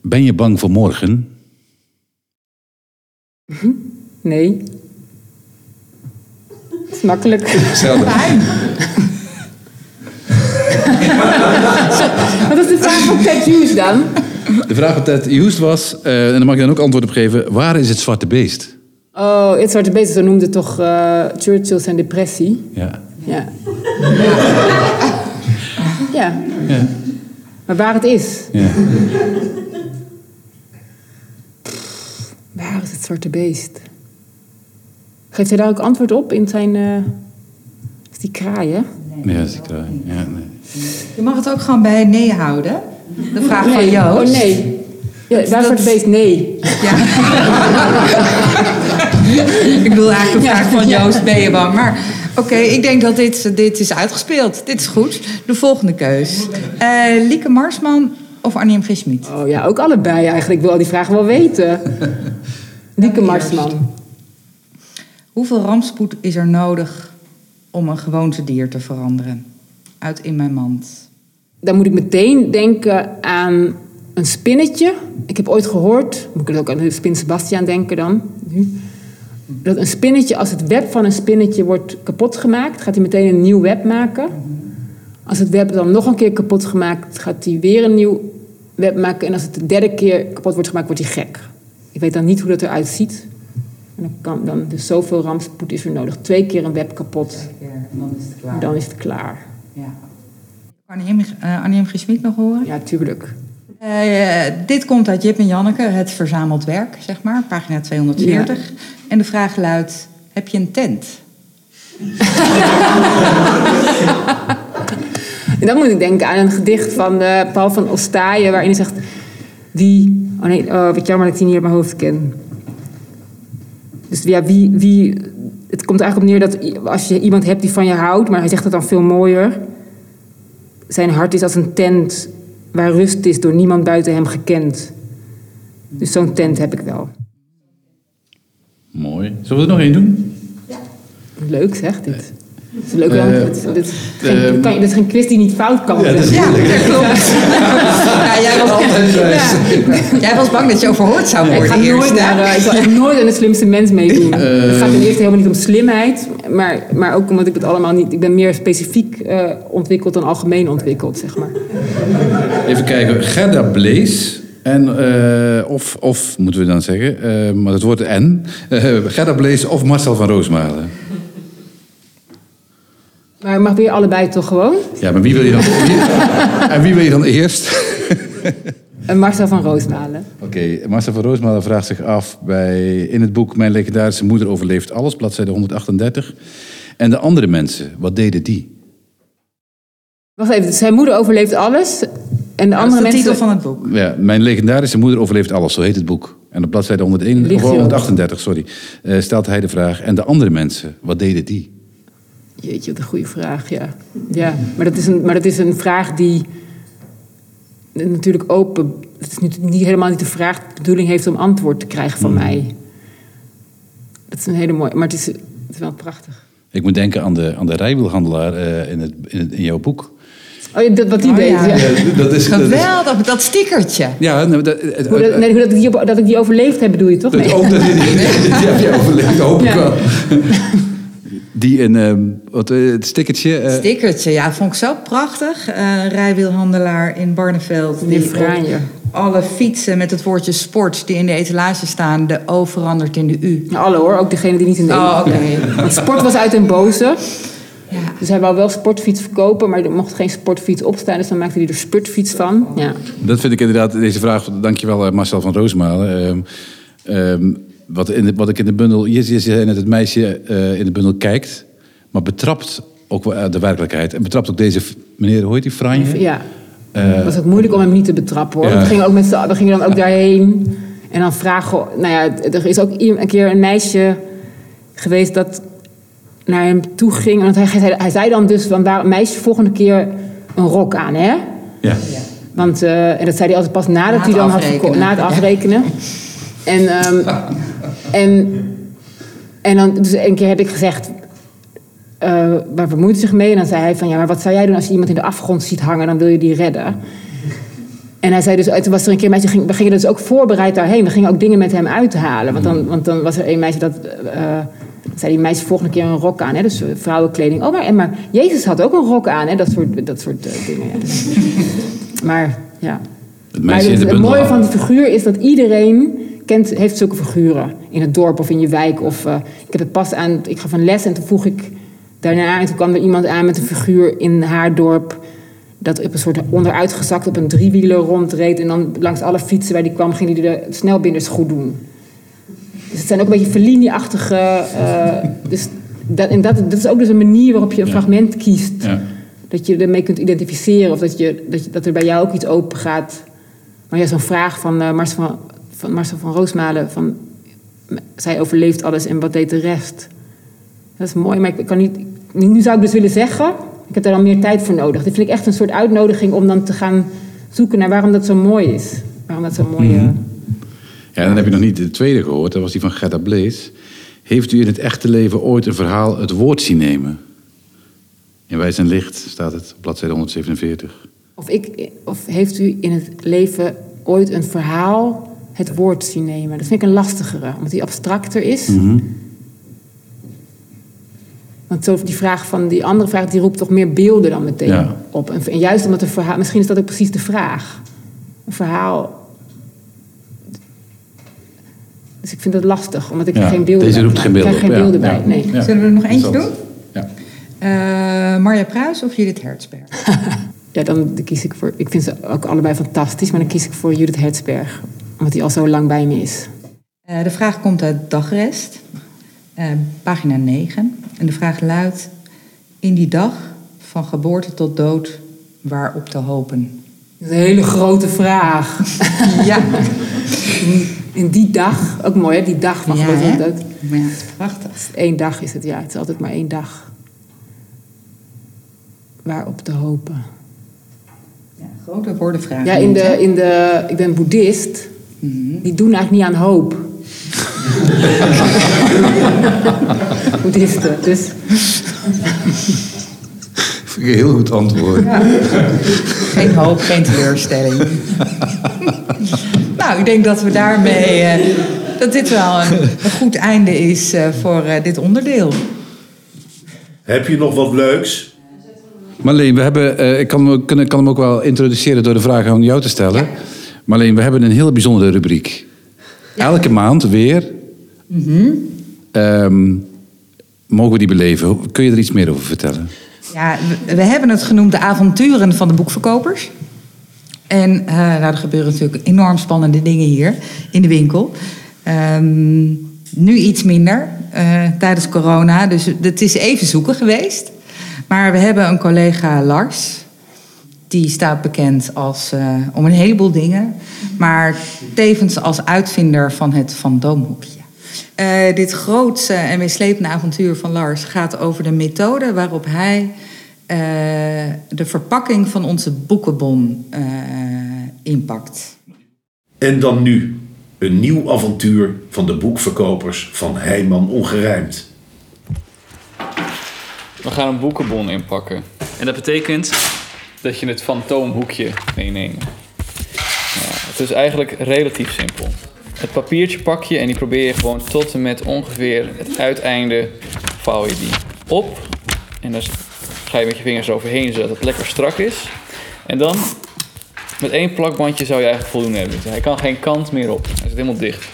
Ben je bang voor morgen? Nee. Dat is makkelijk. Wat is de vraag van Ted Hughes dan? De vraag van Ted Hughes was, eh, en daar mag je dan ook antwoord op geven... Waar is het zwarte beest? Oh, het Zwarte Beest, zo noemde toch eh, Churchill zijn depressie. Ja. Ja. ja. ja. Maar waar het is. ja. Waar is het Zwarte Beest? Geeft hij daar ook antwoord op in zijn... eh, is die kraai, hè? Ja, dat is die kraai. Ja, nee. Je mag het ook gewoon bij nee houden. De vraag van. Joost. Oh, nee. Ja, is het Beest? Nee. Ja. ik bedoel eigenlijk de vraag van Joost, ben je bang? Maar oké, ik denk dat dit, dit is uitgespeeld. Dit is goed. De volgende keus. Eh, Lieke Marsman of Annie M. G. Schmid? Oh ja, ook allebei eigenlijk. Ik wil al die vragen wel weten. Dieke Marsman. Hoeveel rampspoed is er nodig om een gewoontedier te veranderen? Uit in mijn mand. Dan moet ik meteen denken aan een spinnetje. Ik heb ooit gehoord, moet ik ook aan de spin Sebastiaan denken dan, nu, dat een spinnetje, als het web van een spinnetje wordt kapot gemaakt, gaat hij meteen een nieuw web maken. Als het web dan nog een keer kapot gemaakt, gaat hij weer een nieuw web maken. En als het de derde keer kapot wordt gemaakt, wordt hij gek. Ik weet dan niet hoe dat eruit ziet. En dan kan dan, dus zoveel rampspoed is er nodig. Twee keer een web kapot, dan is het klaar. dan is het klaar. Ja. Annie M. eh, Annie M. G. Schmid nog horen? Ja, tuurlijk. Eh, dit komt uit Jip en Janneke, het verzameld werk, zeg maar, pagina 240. En de vraag luidt, heb je een tent? En dan moet ik denken aan een gedicht van eh, Paul van Ostaaien, waarin hij zegt: Wie. Oh nee, oh, wat jammer dat ik die niet uit mijn hoofd ken. Dus ja, wie, wie het komt eigenlijk op neer dat als je iemand hebt die van je houdt, maar hij zegt het dan veel mooier. Zijn hart is als een tent waar rust is door niemand buiten hem gekend. Dus zo'n tent heb ik wel. Mooi. Zullen we er nog één doen? Leuk zeg, dit. Het is leuk, Eh, want dit, geen, eh, kan dit is geen quiz die niet fout kan. Ja, dat is. Ja, klopt. Ja, jij, was, ja. jij was bang dat je overhoord zou Ik worden ga nooit eerst. hè? naar, eh, ik zal echt nooit aan de slimste mens meedoen. het gaat ten eerste helemaal niet om slimheid, maar, maar ook omdat ik het allemaal niet. Ik ben meer specifiek eh, ontwikkeld dan algemeen ontwikkeld, zeg maar. Even kijken. Gerda Blees. En, eh, of, of, moeten we dan zeggen, eh, maar het wordt en. eh, Gerda Blees of Marcel van Roosmalen. Maar mag weer allebei toch gewoon? Ja, maar wie wil je dan, en wie wil je dan eerst? Marcel van Roosmalen. Oké, Marcel van Roosmalen vraagt zich af bij, in het boek Mijn legendarische moeder overleeft alles, bladzijde 138. En de andere mensen, wat deden die? Wacht even, zijn moeder overleeft alles. En de Dat is andere de mensen. titel van het boek. Ja, Mijn legendarische moeder overleeft alles, zo heet het boek. En op bladzijde 101, Ligt of hier ook. 138 sorry, eh, stelt hij de vraag. En de andere mensen, wat deden die? Jeetje, wat een goede vraag, ja. ja maar, dat is een, maar dat is een vraag die natuurlijk open... Het is niet, niet helemaal niet de vraag die de bedoeling heeft om antwoord te krijgen van mij. Dat is een hele mooie... Maar het is, het is wel prachtig. Ik moet denken aan de, aan de rijwielhandelaar eh, in, het, in, het, in jouw boek. Oh, ja, dat, wat die Oh, deed, ja. ja. dat is, Geweldig, dat stickertje. Ja, nou, dat, het- Hoe dat, nee, hoe dat, ik die, dat ik die overleefd heb, bedoel je toch? dat, Nee. ook dat, die, die heb je overleefd, hoop ik Ja. wel. Die in, ehm, wat, eh, het stickertje. eh, Stickertje, ja, vond ik zo prachtig. Eh rijwielhandelaar in Barneveld. Die Franje. alle fietsen met het woordje sport die in de etalage staan, de O verandert in de U. Nou, alle hoor, ook degene die niet in de Oh, oké. Ja. Want sport was uit den boze. Ja. Dus hij wou wel sportfiets verkopen, maar er mocht geen sportfiets opstaan. Dus dan maakte hij er spurtfiets van. Ja. Dat vind ik inderdaad, deze vraag, dankjewel Marcel van Roosmalen. Ehm, ehm, wat, in de, wat ik in de bundel, je, je zei net het meisje eh, in de bundel kijkt, maar betrapt ook eh, de werkelijkheid. En betrapt ook deze meneer, hoe heet die, Franje? ja. Het was ook moeilijk om hem niet te betrappen hoor. Ja. We, gingen ook met we gingen dan ook daarheen. En dan vragen... Nou ja, er is ook een keer een meisje geweest dat naar hem toe ging. Want hij, hij, hij zei dan dus van... Waar, meisje, volgende keer een rok aan, hè? Ja. Want, eh, en dat zei hij altijd pas nadat Na hij het dan had afrekenen. verko- na het Ja. afrekenen. En, ehm, en, en dan, dus een keer heb ik gezegd, eh, waar bemoeit zich mee? En dan zei hij van, ja, maar wat zou jij doen als je iemand in de afgrond ziet hangen, dan wil je die redden. En hij zei dus, en toen was er een keer een meisje, ging, we gingen dus ook voorbereid daarheen. We gingen ook dingen met hem uithalen. Want dan, want dan was er een meisje dat, dan zei die meisje volgende keer een rok aan, hè, dus vrouwenkleding. Oh, maar, en, maar Jezus had ook een rok aan, hè, dat soort, dat soort eh, dingen. Ja. Dus- maar ja. Het Maar het, de mooie van die figuur is dat iedereen kent, heeft zulke figuren. In het dorp of in je wijk. Of, ik heb het pas aan, ik gaf een les en toen vroeg ik daarna... en toen kwam er iemand aan met een figuur in haar dorp... dat op een soort onderuitgezakt op een driewieler rondreed... en dan langs alle fietsen waar die kwam... ging hij de snelbinders goed doen. Dus het zijn ook een beetje Fellini-achtige... eh, dus dat, en dat, dat is ook dus een manier waarop je een fragment kiest Ja. dat je ermee kunt identificeren of dat, je, dat, je, dat er bij jou ook iets open gaat. Maar ja, zo'n vraag van, eh Marcel van, van Marcel van Roosmalen: van, zij overleeft alles en wat deed de rest? Dat is mooi, maar ik kan niet. Nu zou ik dus willen zeggen: ik heb daar dan meer tijd voor nodig. Dit vind ik echt een soort uitnodiging om dan te gaan zoeken naar waarom dat zo mooi is. Waarom dat zo mooi. eh, Ja, dan heb je nog niet de tweede gehoord. Dat was die van Gerda Blees. Heeft u in het echte leven ooit een verhaal het woord zien nemen? In Wijs en Licht staat het, op bladzijde 147. Of, ik, of heeft u in het leven ooit een verhaal het woord zien nemen? Dat vind ik een lastigere, omdat die abstracter is. Want zo die vraag van die andere vraag, die roept toch meer beelden dan meteen Ja. op. En, en juist omdat een verhaal, misschien is dat ook precies de vraag. Een verhaal. Dus ik vind het lastig, omdat ik Ja, er geen beelden deze bij roept geen ik beelden krijg op, geen ja. beelden bij. Ja. Nee. Ja. Zullen we er nog eentje doen? Ja. Eh, Marja Pruis of Judith Hertzberg? Ja, dan kies ik voor. Ik vind ze ook allebei fantastisch, maar dan kies ik voor Judith Hertzberg. Omdat die al zo lang bij me is. Eh, de vraag komt uit Dagrest, eh, pagina 9. En de vraag luidt: In die dag van geboorte tot dood, waarop te hopen? Dat is een hele grote vraag. Ja, In, in die dag, ook mooi hè, die dag van Ja, ik dat. maar ja, prachtig. Eén dag is het, ja. Het is altijd maar één dag. Waarop te hopen. Ja, grote woordenvraag. Ja, in de, in de, ik ben boeddhist. Die doen eigenlijk niet aan hoop. Boeddhisten. Dus Vind ik een heel goed antwoord. Geen hoop, geen teleurstelling. nou, ik denk dat we daarmee... eh, dat dit wel een, een goed einde is eh, voor eh, dit onderdeel. Heb je nog wat leuks? Marleen, we hebben, eh, ik kan, hem ook- kan, kan hem ook wel introduceren door de vraag aan jou te stellen. Marleen, we hebben een heel bijzondere rubriek. Elke maand weer. Ehm, mogen we die beleven? Kun je er iets meer over vertellen? Ja, we, we hebben het genoemd de avonturen van de boekverkopers. En nou, er gebeuren natuurlijk enorm spannende dingen hier in de winkel. Ehm, nu iets minder eh, tijdens corona, dus het is even zoeken geweest. Maar we hebben een collega Lars. Die staat bekend als, eh, om een heleboel dingen. Maar tevens als uitvinder van het Van Doomhoekje. Eh, dit grootste en meeslepende avontuur van Lars gaat over de methode waarop hij eh, de verpakking van onze boekenbon eh, inpakt. En dan nu een nieuw avontuur van de boekverkopers van Heijman Ongerijmd. We gaan een boekenbon inpakken. En dat betekent dat je het fantoomhoekje meeneemt. Ja, het is eigenlijk relatief simpel. Het papiertje pak je en die probeer je gewoon tot en met ongeveer het uiteinde vouw je die op. En dan ga je met je vingers overheen zodat het lekker strak is. En dan met één plakbandje zou je eigenlijk voldoende hebben. Hij kan geen kant meer op. Hij zit helemaal dicht.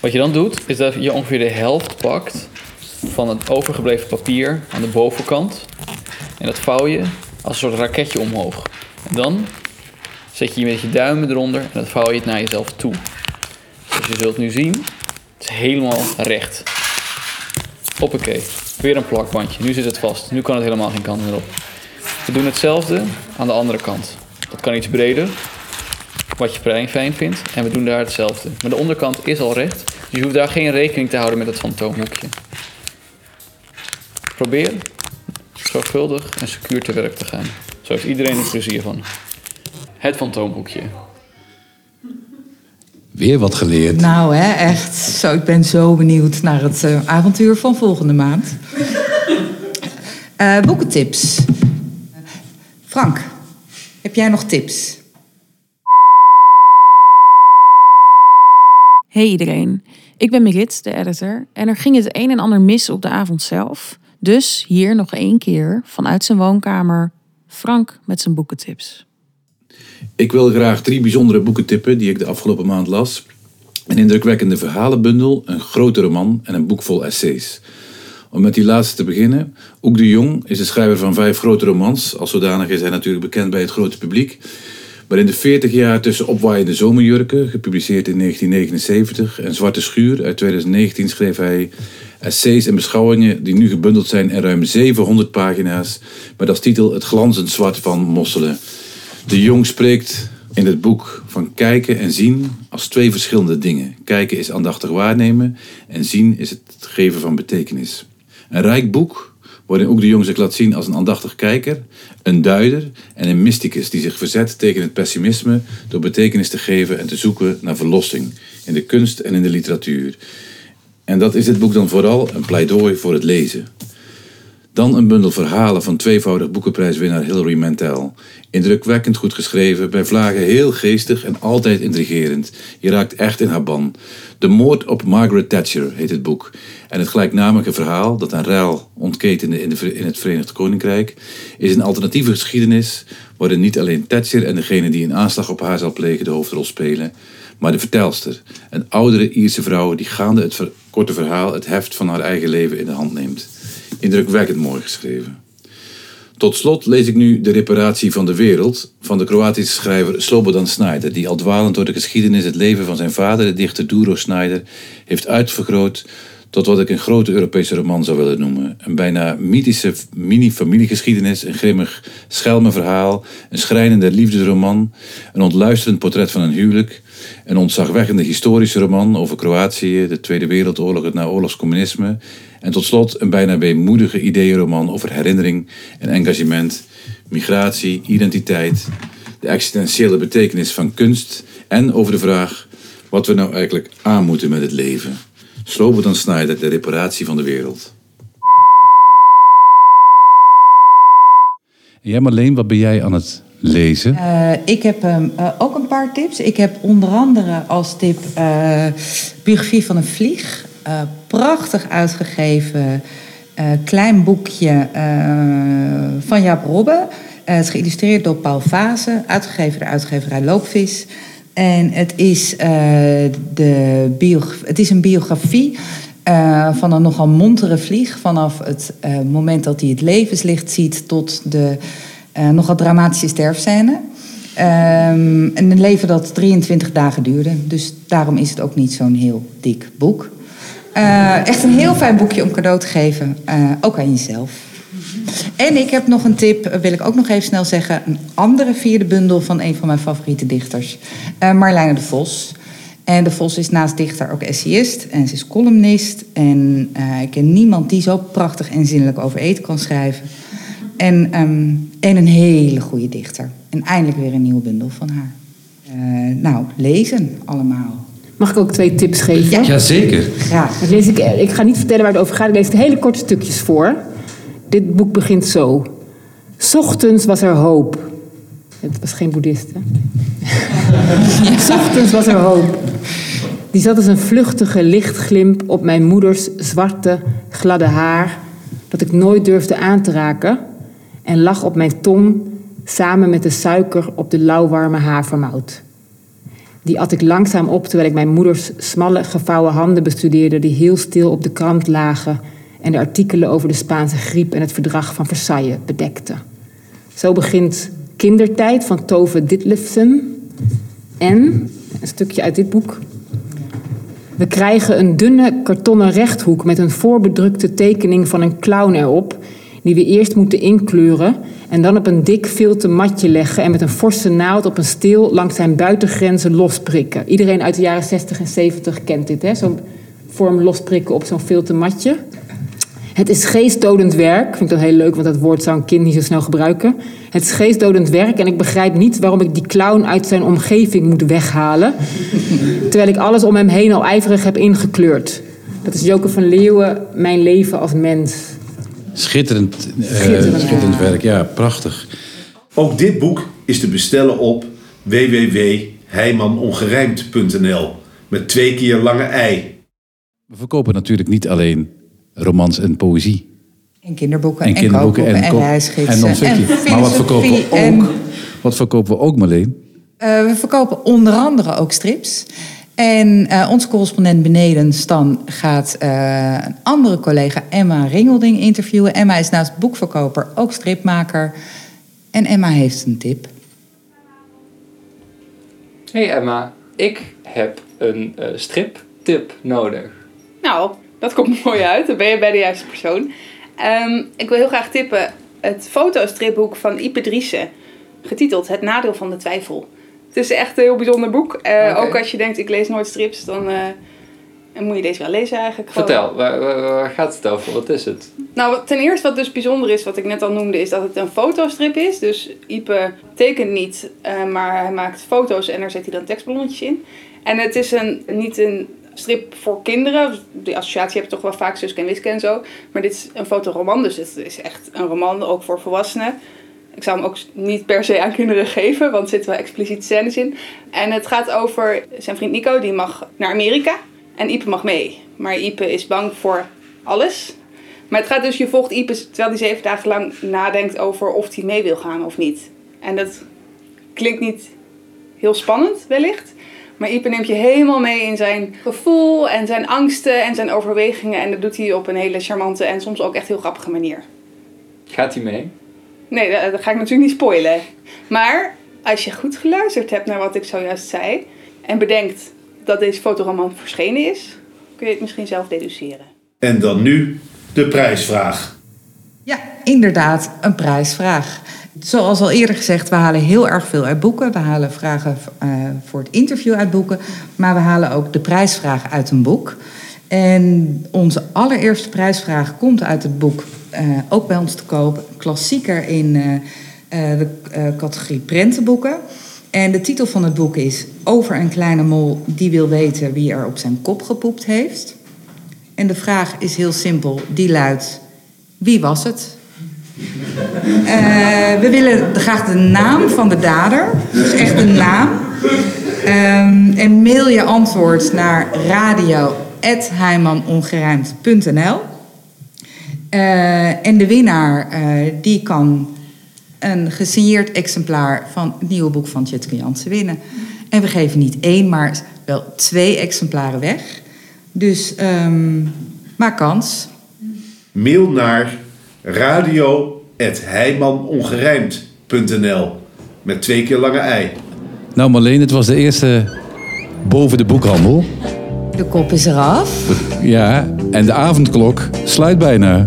Wat je dan doet, is dat je ongeveer de helft pakt van het overgebleven papier aan de bovenkant. En dat vouw je als een soort raketje omhoog. Dan zet je je met je duimen eronder en dat vouw je het naar jezelf toe. Dus je zult nu zien, het is helemaal recht. Hoppakee, weer een plakbandje. Nu zit het vast. Nu kan het helemaal geen kant meer op. We doen hetzelfde aan de andere kant. Dat kan iets breder, wat je fijn- fijn vindt. En we doen daar hetzelfde. Maar de onderkant is al recht, dus je hoeft daar geen rekening te houden met het fantoomhoekje. Probeer zorgvuldig en secuur te werk te gaan. Zo heeft iedereen er plezier van. Het fantoomhoekje. Weer wat geleerd. Nou, hè, echt. Zo, ik ben zo benieuwd naar het eh, avontuur van volgende maand. Eh, boekentips. Frank, heb jij nog tips? Hey iedereen, ik ben Merit, de editor, en er ging het een en ander mis op de avond zelf. Dus hier nog één keer vanuit zijn woonkamer Frank met zijn boekentips. Ik wil graag drie bijzondere boeken tippen die ik de afgelopen maand las. Een indrukwekkende verhalenbundel, een grote roman en een boek vol essays. Om met die laatste te beginnen. Oek de Jong is de schrijver van vijf grote romans. Als zodanig is hij natuurlijk bekend bij het grote publiek. Maar in de 40 jaar tussen opwaaiende zomerjurken, gepubliceerd in 1979, en Zwarte Schuur uit 2019 schreef hij essays en beschouwingen die nu gebundeld zijn in ruim 700 pagina's, met als titel Het glanzend zwart van mosselen. De Jong spreekt in het boek van kijken en zien als twee verschillende dingen. Kijken is aandachtig waarnemen en zien is het geven van betekenis. Een rijk boek waarin ook de Jong zich laat zien als een aandachtig kijker, een duider en een mysticus die zich verzet tegen het pessimisme door betekenis te geven en te zoeken naar verlossing in de kunst en in de literatuur. En dat is dit boek dan vooral een pleidooi voor het lezen. Dan een bundel verhalen van tweevoudig boekenprijswinnaar Hilary Mantel. Indrukwekkend goed geschreven, bij vlagen heel geestig en altijd intrigerend. Je raakt echt in haar ban. De moord op Margaret Thatcher heet het boek. En het gelijknamige verhaal, dat een ruil ontketende in, de, in het Verenigd Koninkrijk, is een alternatieve geschiedenis waarin niet alleen Thatcher en degene die een aanslag op haar zal plegen de hoofdrol spelen, maar de vertelster, een oudere Ierse vrouw die gaande het korte verhaal het heft van haar eigen leven in de hand neemt. Indrukwekkend mooi geschreven. Tot slot lees ik nu De reparatie van de wereld van de Kroatische schrijver Slobodan Snyder, die al dwalend door de geschiedenis het leven van zijn vader, de dichter Duro Snyder, heeft uitvergroot tot wat ik een grote Europese roman zou willen noemen. Een bijna mythische mini-familiegeschiedenis, een grimmig schelmenverhaal, een schrijnende liefdesroman, een ontluisterend portret van een huwelijk, een ontzagwekkende historische roman over Kroatië, de Tweede Wereldoorlog, het naoorlogscommunisme en tot slot een bijna weemoedige ideeënroman over herinnering en engagement, migratie, identiteit, de existentiële betekenis van kunst en over de vraag wat we nou eigenlijk aan moeten met het leven. Slopen dan Snyder, de reparatie van de wereld. En jij Marleen, wat ben jij aan het lezen? Uh, ik heb um, uh, ook een paar tips. Ik heb onder andere als tip uh, Biografie van een Vlieg. Prachtig uitgegeven klein boekje van Jaap Robbe. het is geïllustreerd door Paul Vase, uitgegeven door uitgeverij Loopvis. En het is, de het is een biografie van een nogal montere vlieg. Vanaf het moment dat hij het levenslicht ziet tot de nogal dramatische sterfscène. Um, een leven dat 23 dagen duurde. Dus daarom is het ook niet zo'n heel dik boek. Echt een heel fijn boekje om cadeau te geven. ook aan jezelf. En ik heb nog een tip, wil ik ook nog even snel zeggen. Een andere vierde bundel van een van mijn favoriete dichters. Marlijne de Vos. En de Vos is naast dichter ook essayist en ze is columnist. En uh, ik ken niemand die zo prachtig en zinnelijk over eten kan schrijven. En, um, en een hele goede dichter. En eindelijk weer een nieuwe bundel van haar. Uh, nou, lezen allemaal. Mag ik ook twee tips geven? Ja. Jazeker. Graag. Dat lees ik, ik ga niet vertellen waar het over gaat. Ik lees het hele korte stukjes voor. Dit boek begint zo. Ochtends was er hoop. Het was geen boeddhist, hè? Ochtends was er hoop. Die zat als een vluchtige lichtglimp op mijn moeders zwarte, gladde haar, dat ik nooit durfde aan te raken, en lag op mijn tong samen met de suiker op de lauwwarme havermout. Die at ik langzaam op terwijl ik mijn moeders smalle, gevouwen handen bestudeerde, die heel stil op de krant lagen en de artikelen over de Spaanse griep en het verdrag van Versailles bedekten. Zo begint Kindertijd van Tove Ditlevsen. En, een stukje uit dit boek. We krijgen een dunne kartonnen rechthoek met een voorbedrukte tekening van een clown erop, die we eerst moeten inkleuren en dan op een dik filter matje leggen en met een forse naald op een steel langs zijn buitengrenzen losprikken. Iedereen uit de jaren 60 en 70 kent dit, hè? Zo'n vorm losprikken op zo'n filter matje. Het is geestdodend werk. Vind ik dat heel leuk, want dat woord zou een kind niet zo snel gebruiken. Het is geestdodend werk en ik begrijp niet waarom ik die clown uit zijn omgeving moet weghalen. terwijl ik alles om hem heen al ijverig heb ingekleurd. Dat is Joke van Leeuwen, Mijn leven als mens. Schitterend, schitterend, uh, schitterend werk, ja, prachtig. Ook dit boek is te bestellen op www.heimanongerijmd.nl met twee keer lange ei. We verkopen natuurlijk niet alleen romans en poëzie. En kinderboeken, en, kinderboeken en, en, en reisgidsen. En non-fictie. Maar wat verkopen we ook? En, wat verkopen we ook, Marleen? Uh, we verkopen onder andere ook strips. En uh, onze correspondent beneden, Stan, gaat uh, een andere collega, Emma Ringelding, interviewen. Emma is naast boekverkoper ook stripmaker. En Emma heeft een tip. Hey Emma, ik heb een striptip nodig. Nou, dat komt mooi uit. Dan ben je bij de juiste persoon. Um, ik wil heel graag tippen het fotostripboek van Ipe Driessen. Getiteld Het Nadeel van de Twijfel. Het is echt een heel bijzonder boek. Uh, okay. Ook als je denkt, ik lees nooit strips, dan uh, moet je deze wel lezen eigenlijk. Vertel, waar, waar, waar, gaat het over? Wat is het? Nou, ten eerste wat dus bijzonder is, wat ik net al noemde, is dat het een fotostrip is. Dus Ipe tekent niet, uh, maar hij maakt foto's en daar zet hij dan tekstballonnetjes in. En het is een, niet een strip voor kinderen. Die associatie heb je toch wel vaak, Suske en Wiske en zo. Maar dit is een fotoroman, dus het is echt een roman, ook voor volwassenen. Ik zou hem ook niet per se aan kinderen geven, want er zitten wel expliciete scènes in. En het gaat over zijn vriend Nico, die mag naar Amerika. En Ipe mag mee. Maar Ipe is bang voor alles. Maar het gaat dus, je volgt Ipe terwijl hij zeven dagen lang nadenkt over of hij mee wil gaan of niet. En dat klinkt niet heel spannend, wellicht. Maar Ipe neemt je helemaal mee in zijn gevoel en zijn angsten en zijn overwegingen. En dat doet hij op een hele charmante en soms ook echt heel grappige manier. Gaat hij mee? Nee, dat, dat ga ik natuurlijk niet spoilen. Maar als je goed geluisterd hebt naar wat ik zojuist zei... en bedenkt dat deze fotoroman verschenen is... kun je het misschien zelf deduceren. En dan nu de prijsvraag. Ja, inderdaad, een prijsvraag. Zoals al eerder gezegd, we halen heel erg veel uit boeken. We halen vragen uh, voor het interview uit boeken. Maar we halen ook de prijsvraag uit een boek. En onze allereerste prijsvraag komt uit het boek, uh, ook bij ons te koop. Klassieker in uh, de categorie prentenboeken. En de titel van het boek is Over een kleine mol die wil weten wie er op zijn kop gepoept heeft. En de vraag is heel simpel, die luidt: wie was het? We willen graag de naam van de dader, dus echt de naam. Um, en mail je antwoord naar radio.heimanongerijmd.nl. Uh, en de winnaar uh, die kan een gesigneerd exemplaar van het nieuwe boek van Jansen winnen. En we geven niet één, maar wel twee exemplaren weg. Dus um, maak kans. Mail naar radio.heimanongerijmd.nl met twee keer lange ei. Nou Marleen, het was de eerste boven de boekhandel. De kop is eraf. Ja, en de avondklok sluit bijna.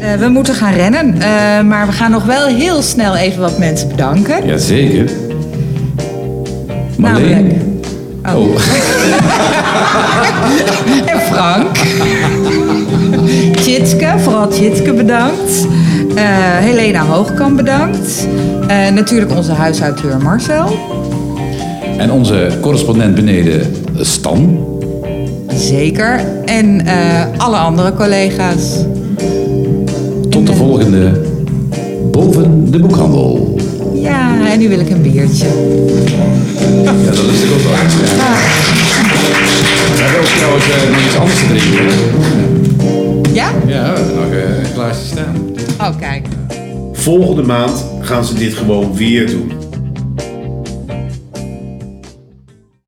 Uh, we moeten gaan rennen, uh, maar we gaan nog wel heel snel even wat mensen bedanken. Jazeker. Marleen. Oh. oh. en Frank. Tjitske, vooral Tjitske bedankt. Uh, Helena Hoogkamp bedankt. Natuurlijk onze huisauteur Marcel. En onze correspondent beneden Stan. Zeker. En alle andere collega's. Volgende Boven de Boekhandel. Ja, en nu wil ik een biertje. Ja, dat is ik ook wel. Ja. We hebben ook trouwens uh, nog iets anders te drinken. Ja? Ja, we hebben nog uh, een glaasje staan. Oh, kijk. Volgende maand gaan ze dit gewoon weer doen.